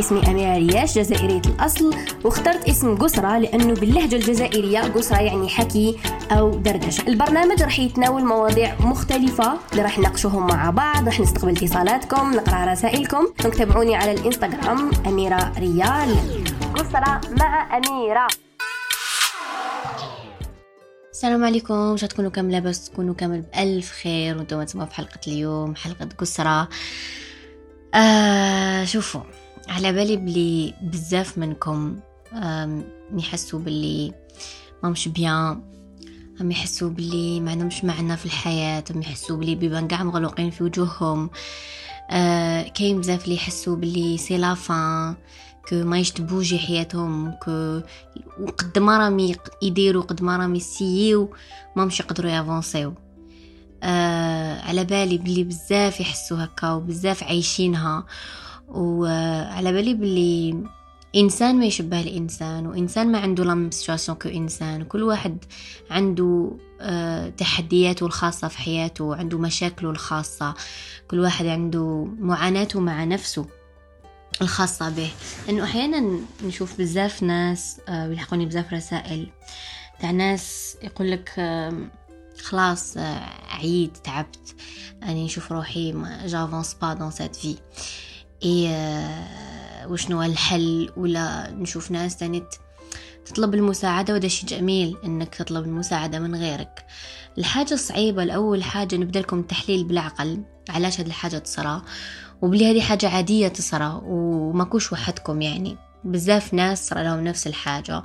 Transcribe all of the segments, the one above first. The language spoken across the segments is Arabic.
اسمي أميرة رياش جزائرية الأصل. واخترت اسم قسرة لأنه باللهجة الجزائرية قسرة يعني حكي أو دردشة. البرنامج راح يتناول مواضيع مختلفة اللي راح نناقشوهم مع بعض راح نستقبل اتصالاتكم نقرأ رسائلكم. تابعوني على الإنستغرام أميرة ريال. قسرة مع أميرة. السلام عليكم. إن تكونوا كامل لاباس تكونوا كامل بألف خير وأنتم تسمعوا في حلقة اليوم حلقة قسرة آه شوفوا. على بالي بلي بزاف منكم يحسوا باللي ما مش bien هم يحسوا باللي ما عندهمش معنى في الحياة هم يحسوا باللي بيبان قاع مغلوقين في وجوههم. آه كاين بزاف اللي يحسوا باللي سي لافان كو ما يشتبوجي حياتهم كو قد ما راهم يديروا قد ما راهم يسيو ما مش يقدروا يافونسيو. آه على بالي بلي بزاف يحسوا هكا وبزاف عايشينها. وعلى بالي بلي إنسان ما يشبه الإنسان وإنسان ما عنده لام سيتواسيون كانسان كل واحد عنده آه تحدياته الخاصة في حياته وعنده مشاكله الخاصة. كل واحد عنده معاناته مع نفسه الخاصة به. إنه أحيانا نشوف بزاف ناس آه بيلحقوني بزاف رسائل. تاع ناس يقولك آه خلاص آه عيد تعبت. اني نشوف روحي j'avance pas dans cette vie et وشنو الحل ولا نشوف ناس تاني تطلب المساعدة وده شي جميل إنك تطلب المساعدة من غيرك الحاجة الصعيبة الأول حاجة نبدأ لكم تحليل بالعقل علاش هاد الحاجة تصرى وبلي هذه حاجة عادية تصرى وماكوش وحدكم يعني بزاف ناس صار لهم نفس الحاجة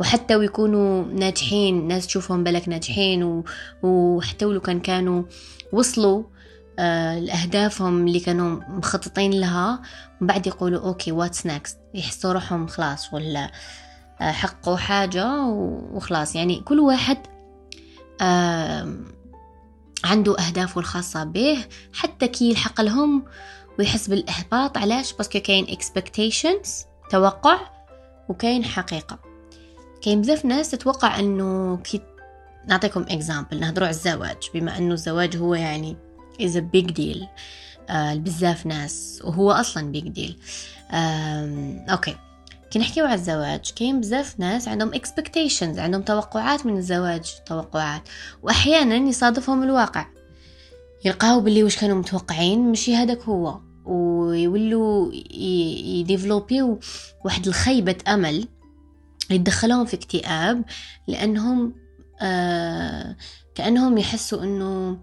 وحتى ويكونوا ناجحين ناس تشوفهم بالك ناجحين. وحتى ولو كان كانوا وصلوا آه لأهدافهم اللي كانوا مخططين لها وبعد يقولوا okay what's next يحسوا روحهم خلاص ولا آه حققوا حاجة وخلاص. يعني كل واحد آه عنده أهدافه الخاصة به حتى كي يلحق لهم ويحس بالإحباط. علاش؟ parce que كاين expectations توقع وكاين حقيقة. كاين بزاف ناس تتوقع إنه كي نعطيكم exemple نهضروا على الزواج. بما إنه الزواج هو يعني is a big deal. آه بزاف ناس وهو أصلا big deal. okay. كي نحكيو على الزواج. كاين بزاف ناس عندهم expectations عندهم توقعات من الزواج توقعات. واحيانا يصادفهم الواقع. يلقاو باللي واش كانوا متوقعين مشي هذاك هو. ويولوا يديفلوبيو واحد الخيبة أمل. يدخلهم في اكتئاب لأنهم آه كأنهم يحسوا أنه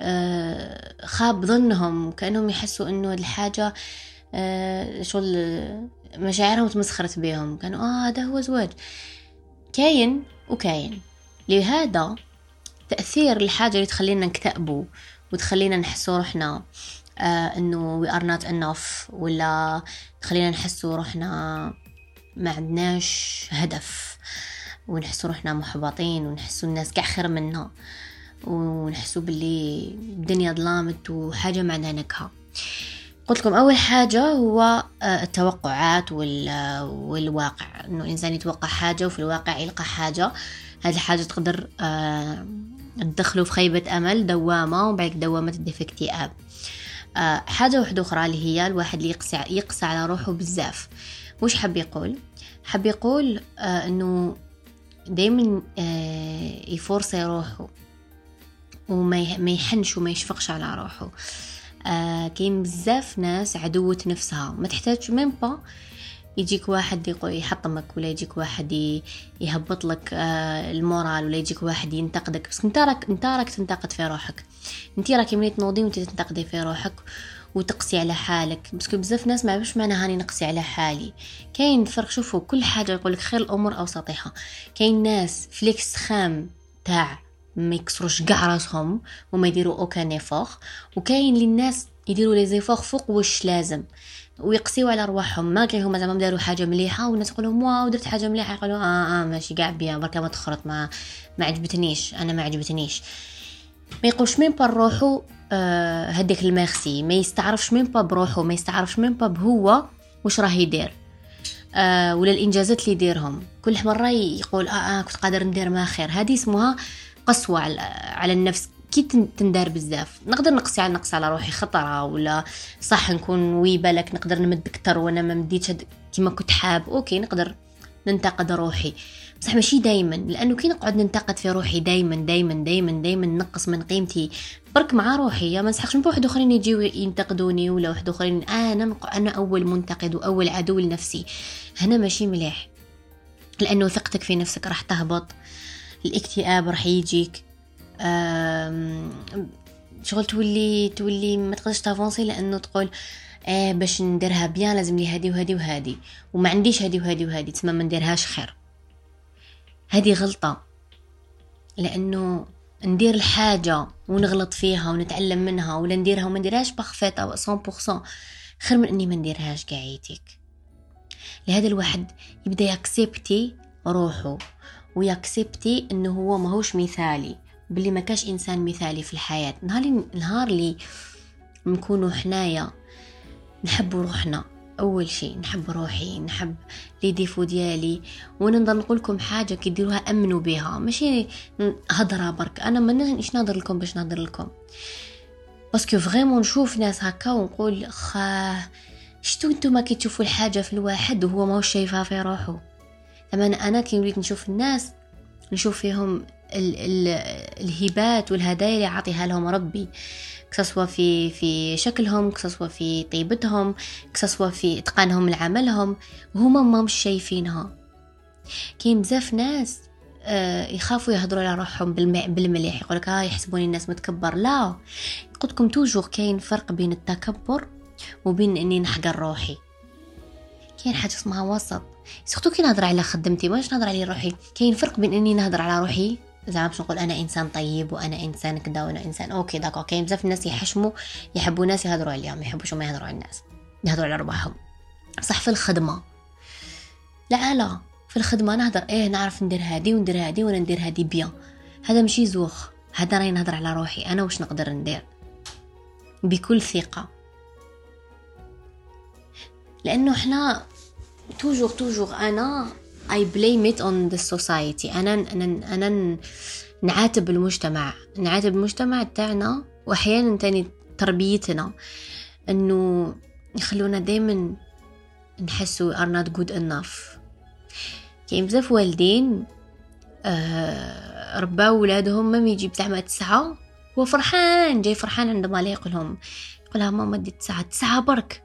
آه خاب ظنهم كأنهم يحسوا أنه الحاجة آه شغل مشاعرهم تمسخرت بهم. كانوا آه هذا هو زواج. كاين وكاين. لهذا تأثير الحاجة اللي تخلينا نكتئبوا وتخلينا نحسوا روحنا آه إنه we are not enough ولا تخلينا نحسوا روحنا ما عندناش هدف. ونحسوا روحنا محبطين ونحسوا الناس كاع خير منا ونحسوا باللي الدنيا ظلامت وحاجة ما عندها نكهة. قلت لكم أول حاجة هو آه، التوقعات والواقع إنه الإنسان يتوقع حاجة وفي الواقع يلقى حاجة. هذه الحاجة تقدر آه، تدخله في خيبة أمل دوامة وبعد دوامة تدي في اكتئاب. آه حاجة واحدة أخرى اللي هي الواحد اللي يقسى, يقسى على روحه بزاف. وش حب يقول؟ حب يقول أنه دايما آه يفرصي روحه وما يحنش وما يشفقش على روحه. آه كاين بزاف ناس عدوة نفسها. ما تحتاج ميم با يجيك واحد يحطمك ولا يجيك واحد يهبط لك آه، ال moral ولا يجيك واحد ينتقدك. بس انت راك انت راك تنتقد في روحك. انت راك ملي تنوضي وانت تنتقدي في روحك. وتقسي على حالك. بس بزاف ناس ما يعرفوش معنى هاني نقسي على حالي. كاين فرق شوفوا كل حاجة يقول لك خير الأمور اوسطها كاين ناس فليكس خام تاع ما يكسروش كاع راسهم وما يديروا aucun effort وكاين اللي الناس يديروا les efforts فوق واش لازم. ويقسيو على رواحهم. ما كي هما زعما داروا حاجة مليحة والناس يقولوا wow درت حاجة مليحة. يقولوا آه آه ماشي كاع bien بركا ما تخرط ما ما عجبتنيش أنا ما عجبتنيش. ما يقولش مين با روحو آه هديك الميرسي. ما يستعرفش même بروحو ما يستعرفش même بهو واش راه يدير. آه ولا الإنجازات اللي يديرهم. كل مرة يقول آه آه كنت قادر ندير ما خير. هذه اسمها قسوة على, على النفس. كي تندار بزاف. نقدر نقصي على نقص على روحي خطرة ولا صح نكون oui بالك نقدر نمد أكثر وأنا ما مديتش كيما كنت حاب. okay نقدر ننتقد روحي. بصح ماشي دايما لأنه كي نقعد ننتقد في روحي دايما دايما دايما دايما نقص من قيمتي برك مع روحي. ما نسحقش بواحد آخرين يجيو ينتقدوني ولا واحد آخرين أنا أنا أول منتقد وأول عدو لنفسي. هنا ماشي مليح. لأنه ثقتك في نفسك راح تهبط الاكتئاب راح يجيك. شغل تولي تولي ما تقدرش تافونسي لأنه تقول آه باش نديرها بيان لازم لي هادي وهادي وهادي وما عنديش هادي وهادي وهادي تسمى ما نديرهاش خير. هذه غلطة. لأنه ندير الحاجة ونغلط فيها ونتعلم منها ولا نديرها وما نديرهاش بخفيت أو 100% خير من أني ما نديرهاش قاعيتك لهذا الواحد يبدأ يكسبتي روحه ويكسبتي أنه هو ماهوش مثالي. باللي ما كاش إنسان مثالي في الحياة. نهار نهار اللي نكونوا حنايا نحبوا روحنا. أول شيء نحب روحي نحب les défauts ديالي وأنا نقول لكم حاجة كي ديروها أمنوا بها. ماشي هضرة برك أنا ما نيش نهضر لكم باش نهضر لكم. parce que vraiment نشوف ناس هكا ونقول خاه شتو نتوما كي تشوفوا الحاجة في الواحد وهو ماهوش شايفها في روحه لما أنا كي نريد نشوف الناس نشوف فيهم ال ال الهبات والهدايا اللي عطيها لهم ربي. كسوا في في شكلهم كسوا في طيبتهم كسوا في إتقانهم لعملهم. هما ما مش شايفينها. كاين بزاف ناس آه يخافوا يهضروا على روحهم بالمليح. يقولك ها آه يحسبوني الناس متكبر. لا. قلت لكم توجور كاين فرق بين التكبر وبين إني نحقر روحي. كاين حاجة اسمها وسط. surtout كي نهضر على خدمتي ماش نهضر على روحي. كاين فرق بين إني نهضر على روحي زعما باش نقول أنا إنسان طيب وأنا إنسان كذا وأنا إنسان okay d'accord كاين بزاف الناس يحشموا يحبوا ناس يهضروا عليهم يحبوش ما يهضروا على الناس يهضروا على رباحهم صح في الخدمة. لا لا. في الخدمة نهضر إيه نعرف ندير هادي وندير هادي وأنا ندير هادي bien. هذا ماشي زوخ. هذا راني نهضر على روحي. أنا واش نقدر ندير؟ بكل ثقة. لأنه إحنا توجور توجور أنا I blame it on the society. أنا أنا أنا نعاتب المجتمع. نعاتب المجتمع تاعنا وأحيانا تاني تربيتنا. إنه يخلونا دايما نحسوا are not good enough. كاين بزاف والدين آه رباو ولادهم ما يجيب زعما تسعة هو فرحان جاي فرحان عندما لا يقولهم. يقولها ماما دي تسعة تسعة برك.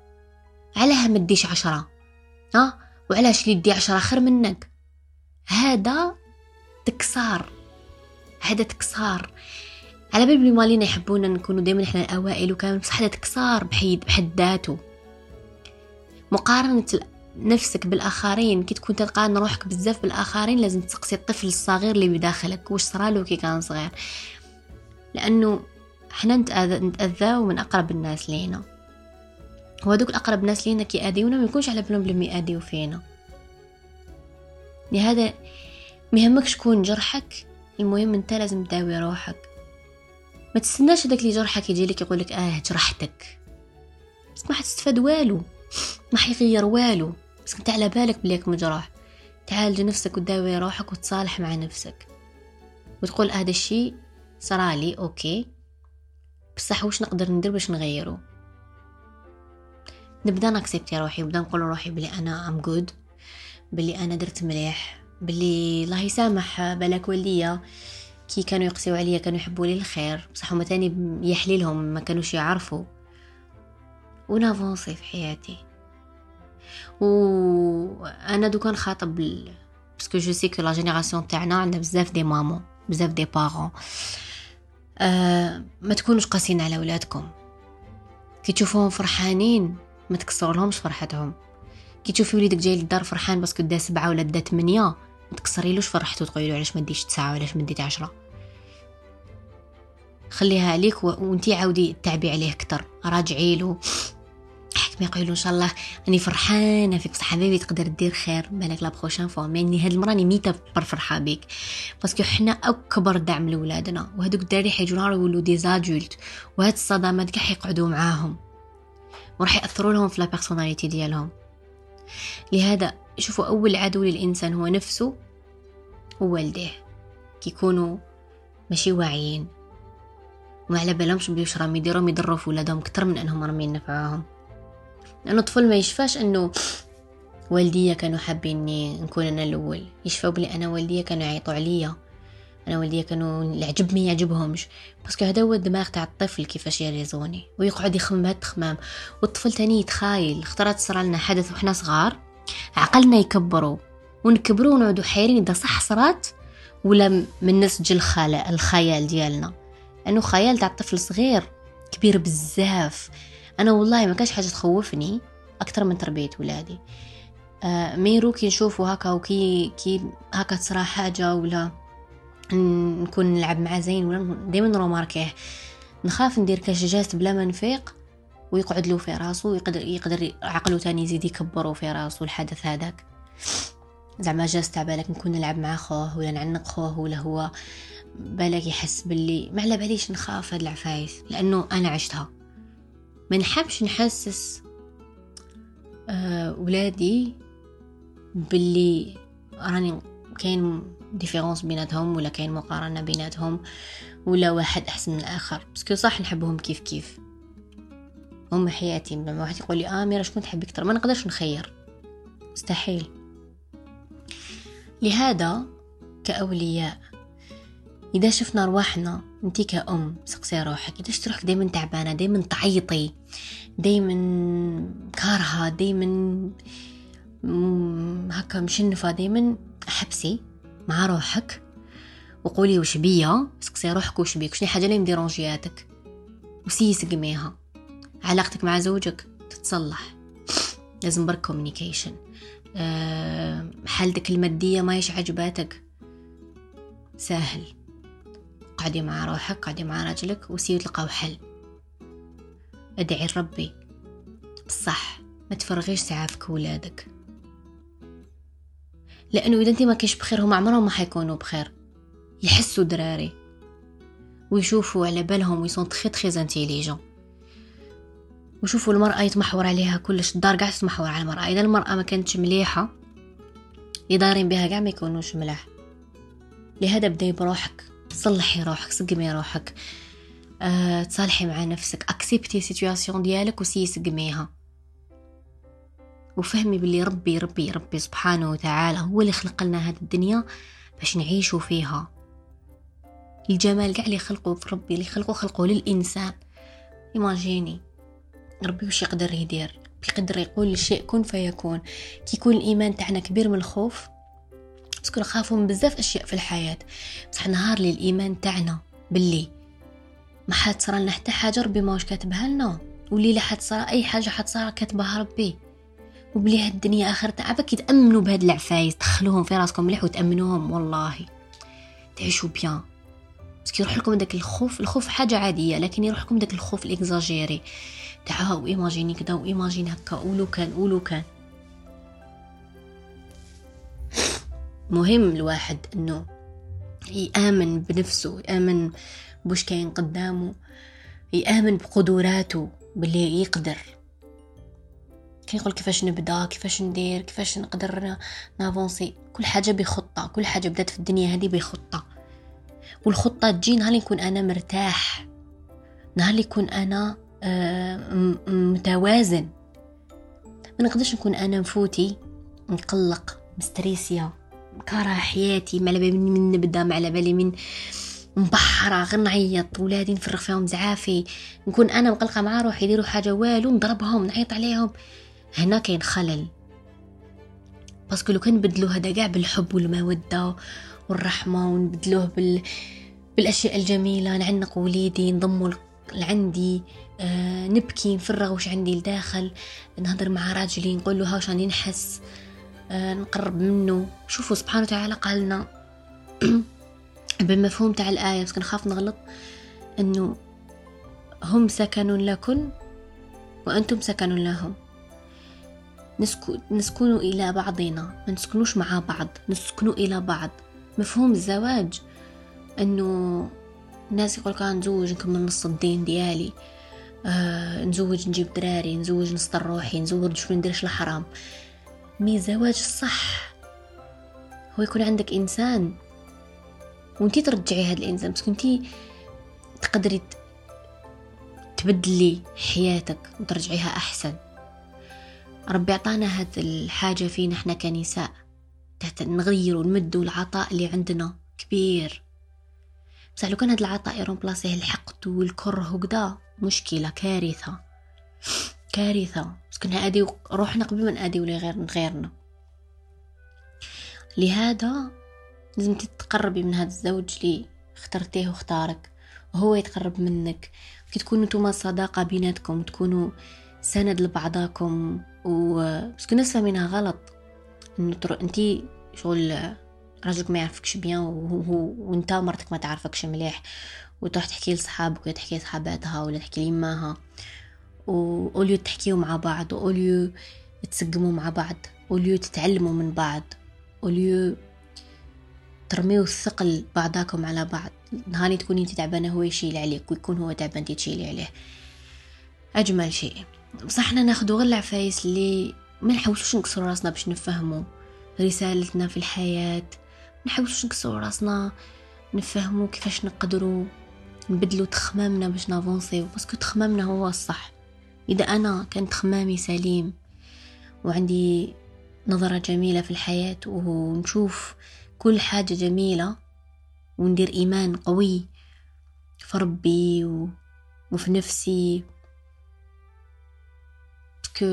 علاه ما ديش عشرة. ها؟ وعلاش لي دي عشرة خير منك؟ هذا تكسار. هذا تكسار. على بال بلي مالينا يحبونا نكونوا دائما إحنا الأوائل وكان بصح هذا تكسار بحيد بحد ذاته. مقارنة نفسك بالآخرين كي تكون تلقى روحك بزاف بالآخرين لازم تسقسي الطفل الصغير اللي بداخلك. واش صرالو كي كان صغير؟ لأنه حنا نتأذاو من أقرب الناس لينا. وهذوك الأقرب ناس لينا كي آديونا ما يكونش على بالهم بلي يآديو فينا. لهذا مهمك شكون جرحك المهم أنت لازم تداوي روحك. ما تستناش هذاك اللي جرحك يجي لك يقول لك آه جرحتك. بس ما حتستفاد والو. ما حيغير والو. بس أنت على بالك بليك مجروح تعالج نفسك وتداوي روحك وتصالح مع نفسك. وتقول هذا الشيء صرالي okay. بصح واش نقدر ندير باش نغيره نبدا نكسبتي روحي نبدا نقول روحي بلي أنا I'm good بلي أنا درت مليح بلي الله يسامح بالك والديا كي كانوا يقسيو عليا كانوا يحبوا لي الخير بصح هما تاني يحليلهم ما كانوش يعرفوا. ونافونسي في حياتي. و أنا دوكا نخاطب parce que je sais que la génération تاعنا عندنا بزاف des mamans بزاف des parents أه ما تكونوش قاسين على ولادكم. كي تشوفوهم فرحانين ما تكسرلهمش فرحتهم. كي تشوفي وليدك جاي للدار فرحان parce que دا سبعة ولا دا ثمانية ما تكسريلوش فرحته تقولي له علاش ما ديش تسعة وعلاش ما ديت عشرة. خليها عليك و... وانتي عاودي تعبي عليه أكثر راجعي له. حكمي يقولوا إن شاء الله راني فرحانه فيك بصح حبيبي تقدر دير خير. بالك la prochaine fois mais هاد المرة راني ميتة بالفرحه بيك. parce que حنا أكبر دعم لولادنا وهذوك الدراري حيجوا نهار يولوا des adultes وهاد الصدمات كاع حيقعدوا معاهم. وراح يأثروا لهم في la personnalité ديالهم. لهذا شوفوا أول عدو للإنسان هو نفسه ووالديه. كيكونوا ماشي واعيين. وما على بالهمش بيوش راهم يديرهم يضروا في ولادهم كتر من أنهم راهم ينفعوهم لأنه الطفل ما يشفاش أنه والديا كانوا حابيني نكون أنا الأول. يشفاو بلي أنا والديا كانوا يعيطوا عليا. أنا والديا كانوا العجب ما يعجبهمش. باسكو هذا هو الدماغ تاع الطفل كيفاش يريزوني. ويقعد يخمم هاد التخمام. والطفل تاني يتخايل. اخترت صرا لنا حدث وحنا صغار. عقلنا يكبروا ونكبروا ونعودوا حيرين إذا صح صرات ولا من نسج الخيال ديالنا. لأنه خيال تاع الطفل صغير كبير بزاف. أنا والله ما كانش حاجة تخوفني أكثر من تربية ولادي. آه ميرو كي نشوفوا هكا وكي كي هكا تصرا حاجة ولا نكون نلعب مع زين ولا دائما remarquez نخاف ندير كاش geste بلا ما نفيق ويقعد له في راسو يقدر يقدر عقله تاني يزيد يكبروا في راسو الحدث هذاك. زعما جاز تاع بالك نكون نلعب مع خوه ولا نعنق خوه ولا هو. بالك يحس باللي ما على باليش نخاف هاد العفايس لأنه أنا عشتها. ما نحبش نحسس آه ولادي باللي راني كاين différence بيناتهم ولا كاين مقارنة بيناتهم ولا واحد أحسن من الآخر. parce que صح نحبهم كيف كيف. هم حياتي. لما واحد يقول لي اميره شكون تحبي أكثر؟ ما نقدرش نخير. مستحيل. لهذا كأولياء إذا شفنا رواحنا انتي كأم سقسي روحك. إذا شفت روحك دايما تعبانة دايما تعيطي دايما كارهة دايما هكا مشنفة دايما حبسي مع روحك وقولي وش بيا؟ سقسي روحك وش بيك؟ شنو حاجة اللي م dérangé ياتك؟ و essaie سقميها. علاقتك مع زوجك تتصلح. لازم برك communication أه حالتك المادية ما يش عجباتك. سهل. قعدي مع روحك قعدي مع راجلك و essayez تلقاو حل ادعي ربي بصح ما تفرغيش ساعة في ولادك. لأنه إذا أنت ما كيش بخير هم عمرهم ما حيكونوا بخير. يحسوا دراري. ويشوفوا على بالهم ويسون تخي تخي انتيليجون وشوفوا المرأة يتمحور عليها كلش. الدار قاع تتمحور على المرأة. إذا المرأة ما كانتش مليحة يدارين بها قاع ما يكونوش ملاح. لهذا بداي بروحك. صلحي روحك سقمي روحك. أه، تصالحي مع نفسك. acceptez situation ديالك و essaie سقميها. وفهمي باللي ربي ربي ربي سبحانه وتعالى هو اللي خلق لنا هذه الدنيا باش نعيشوا فيها. الجمال قاع اللي خلقه في ربي اللي خلقه خلقه للإنسان. imaginez ربي وش يقدر يدير؟ بيقدر يقول الشيء كن فيكون. كي يكون الإيمان تاعنا كبير من الخوف بس نخافوا من بزاف أشياء في الحياة. بصح نهار لي الإيمان تاعنا باللي ما حتصرى لنا حتى حاجة ربي ما واش كاتبها لنا. واللي لا حتصرى أي حاجة حتصرى كاتبها ربي. وبلي هاد الدنيا اخرتها عباك يتامنوا بهاد العفايس تدخلوهم في راسكم مليح وتأمنوهم والله. تعيشوا bien. بس يروح لكم داك الخوف الخوف حاجة عادية لكن يروح لكم داك الخوف الإكزاجيري. تاع و imagine كدا و imagine هكا ولو كان ولو كان. مهم الواحد إنه يآمن بنفسه يآمن بوش كاين قدامه يآمن بقدراته باللي يقدر. كيقول كيفاش نبدأ كيفاش ندير كيفاش نقدر نافونسي. كل حاجة بخطة كل حاجة بدات في الدنيا هذه بخطة. والخطة تجي نهار يكون أنا مرتاح. نهار يكون أنا آه، متوازن. ما نقدرش نكون أنا مفوتي نقلق مستريسيا كاره حياتي ما على بالي من نبدأ ما على بالي من مبحرة غير نعيط. ولادي نفرغ فيهم زعافي. نكون أنا مقلقة مع روحي يديروا حاجة والو نضربهم نعيط عليهم. هنا كاين خلل باسكو لو كان نبدلو هذا كاع بالحب والمودة والرحمة ونبدلوه بال... بالأشياء الجميلة نعنق وليدي نضمو لعندي آه نبكي نفرغ واش عندي لداخل نهضر مع راجلي نقول له واش راني نحس آه نقرب منه. شوفوا سبحانه وتعالى قال لنا بالمفهوم تاع الآية بس نخاف نغلط إنه هم سكن لكم وأنتم سكن لهم. نسكن نسكن إلى بعضنا ما نسكنوش مع بعض نسكنوا إلى بعض. مفهوم الزواج؟ أنه الناس يقول كان نزوج نكمل نص الدين ديالي آه نزوج نجيب دراري نزوج نسطر روحي نزوج شو نديرش الحرام. مي زواج صح هو يكون عندك إنسان وإنتي ترجعي هذا الإنسان بس كنتي تقدري تبدلي حياتك وترجعيها أحسن. ربي أعطانا هذه الحاجة فينا إحنا كنساء تحت نغير ونمد العطاء اللي عندنا كبير. بصح لو كان هذا العطاء يرومبلاسيه الحقد والكره وكذا مشكلة كارثة. كارثة. بس كنا أدي روحنا قبل ما نأدي ولا غير غيرنا. لهذا لازم تتقربي من هذا الزوج اللي اخترتيه واختارك. وهو يتقرب منك. كي تكونوا نتوما صداقة بيناتكم تكونوا سند لبعضاكم و بس الناس فاهمينها غلط. إنه. انتي شغل راجلك ما يعرفكش بيان وهو وأنت مرتك ما تعرفكش مليح. وتروح تحكي لصحابك ولا تحكي لصحاباتها ولا تحكي ليماها وأوليو تحكيو مع بعض وأوليو تسقموا مع بعض أوليو تتعلموا من بعض أوليو ترميو الثقل بعضاكم على بعض. نهاري تكوني أنت تعبانة هو يشيل عليك ويكون هو تعبان أنت تشيلي عليه. أجمل شيء. بصح إحنا ناخدو غير العفايس اللي ما نحاولوش نكسروا راسنا باش نفهموا رسالتنا في الحياة ما نحاولوش نكسروا راسنا نفهموا كيفاش نقدروا نبدلوا تخمامنا باش نافونسيو باسكو تخمامنا هو الصح. إذا أنا كان تخمامي سليم وعندي نظرة جميلة في الحياة ونشوف كل حاجة جميلة وندير إيمان قوي في ربي و... وفي نفسي que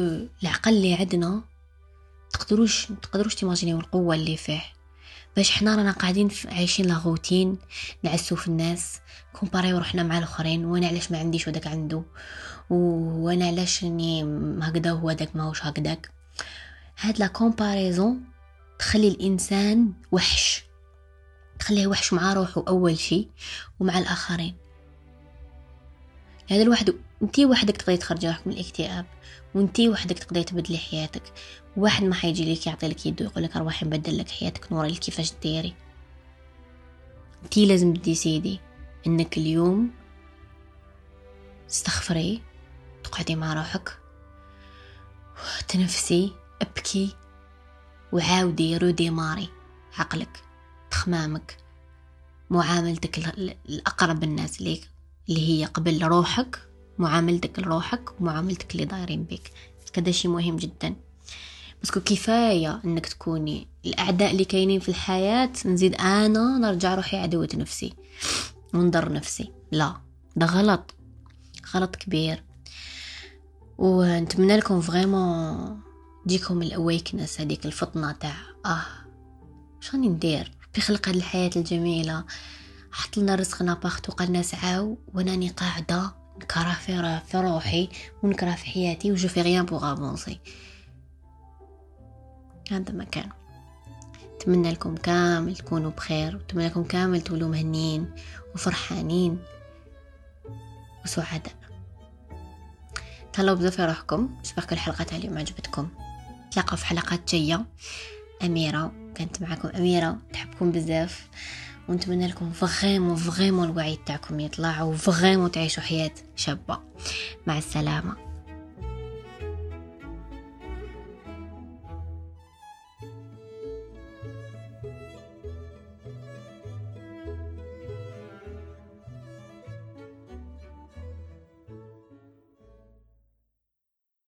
العقل اللي عندنا تقدروش تقدروش ت imaginer و القوة اللي فيه. باش حنا رانا قاعدين عايشين la routine نعسو في الناس comparer و روحنا مع الآخرين وأنا علاش ما عنديش وداك عنده؟ وأنا علاش اني هكذا هو داك ماهوش هكذاك هاد la comparaison تخلي الإنسان وحش. تخليه وحش مع روحه أول شيء ومع الآخرين. هذا الواحد انتي وحدك تقدري تخرجي روحك من الاكتئاب وانتي وحدك تقدري تبدلي حياتك. واحد ما حيجي لك يعطي لك يده يقول لك روحي نبدل لك حياتك نوري لك كيفاش ديري انتي لازم تديسيدي إنك اليوم تستغفري تقعدي مع روحك تنفسي أبكي وعاودي رودي ماري عقلك تخمامك معاملتك الأقرب الناس ليك اللي هي قبل روحك معاملتك لروحك ومعاملتك اللي دايرين بك هذا شيء مهم جدا. بس كفاية إنك تكوني الأعداء اللي كاينين في الحياة نزيد أنا نرجع روحي عدوة نفسي ونضر نفسي. لا ده غلط غلط كبير. ونتمنى لكم vraiment تجيكم ال awareness هذيك الفطنة تاع آه شاني ندير؟ بخلق هاد الحياة الجميلة. حط لنا رزقنا باخت وقالنا سعاو واناني قاعدة نكره في, روحي ونكره في حياتي و je fais rien pour avancer. هذا ما كان. نتمنى لكم كامل تكونوا بخير ونتمنى لكم كامل تولوا مهنيين وفرحانين وسعداء. تهلاو بزاف في روحكم. نشوفكم الحلقة تاع اليوم عجبتكم. نتلاقاو في حلقات جاية. أميرة كانت معكم أميرة نحبكم بزاف. ونتمنى لكم فغيمو فغيمو الوعي تاعكم يطلع وفغيمو تعيشوا حياة شابة. مع السلامة.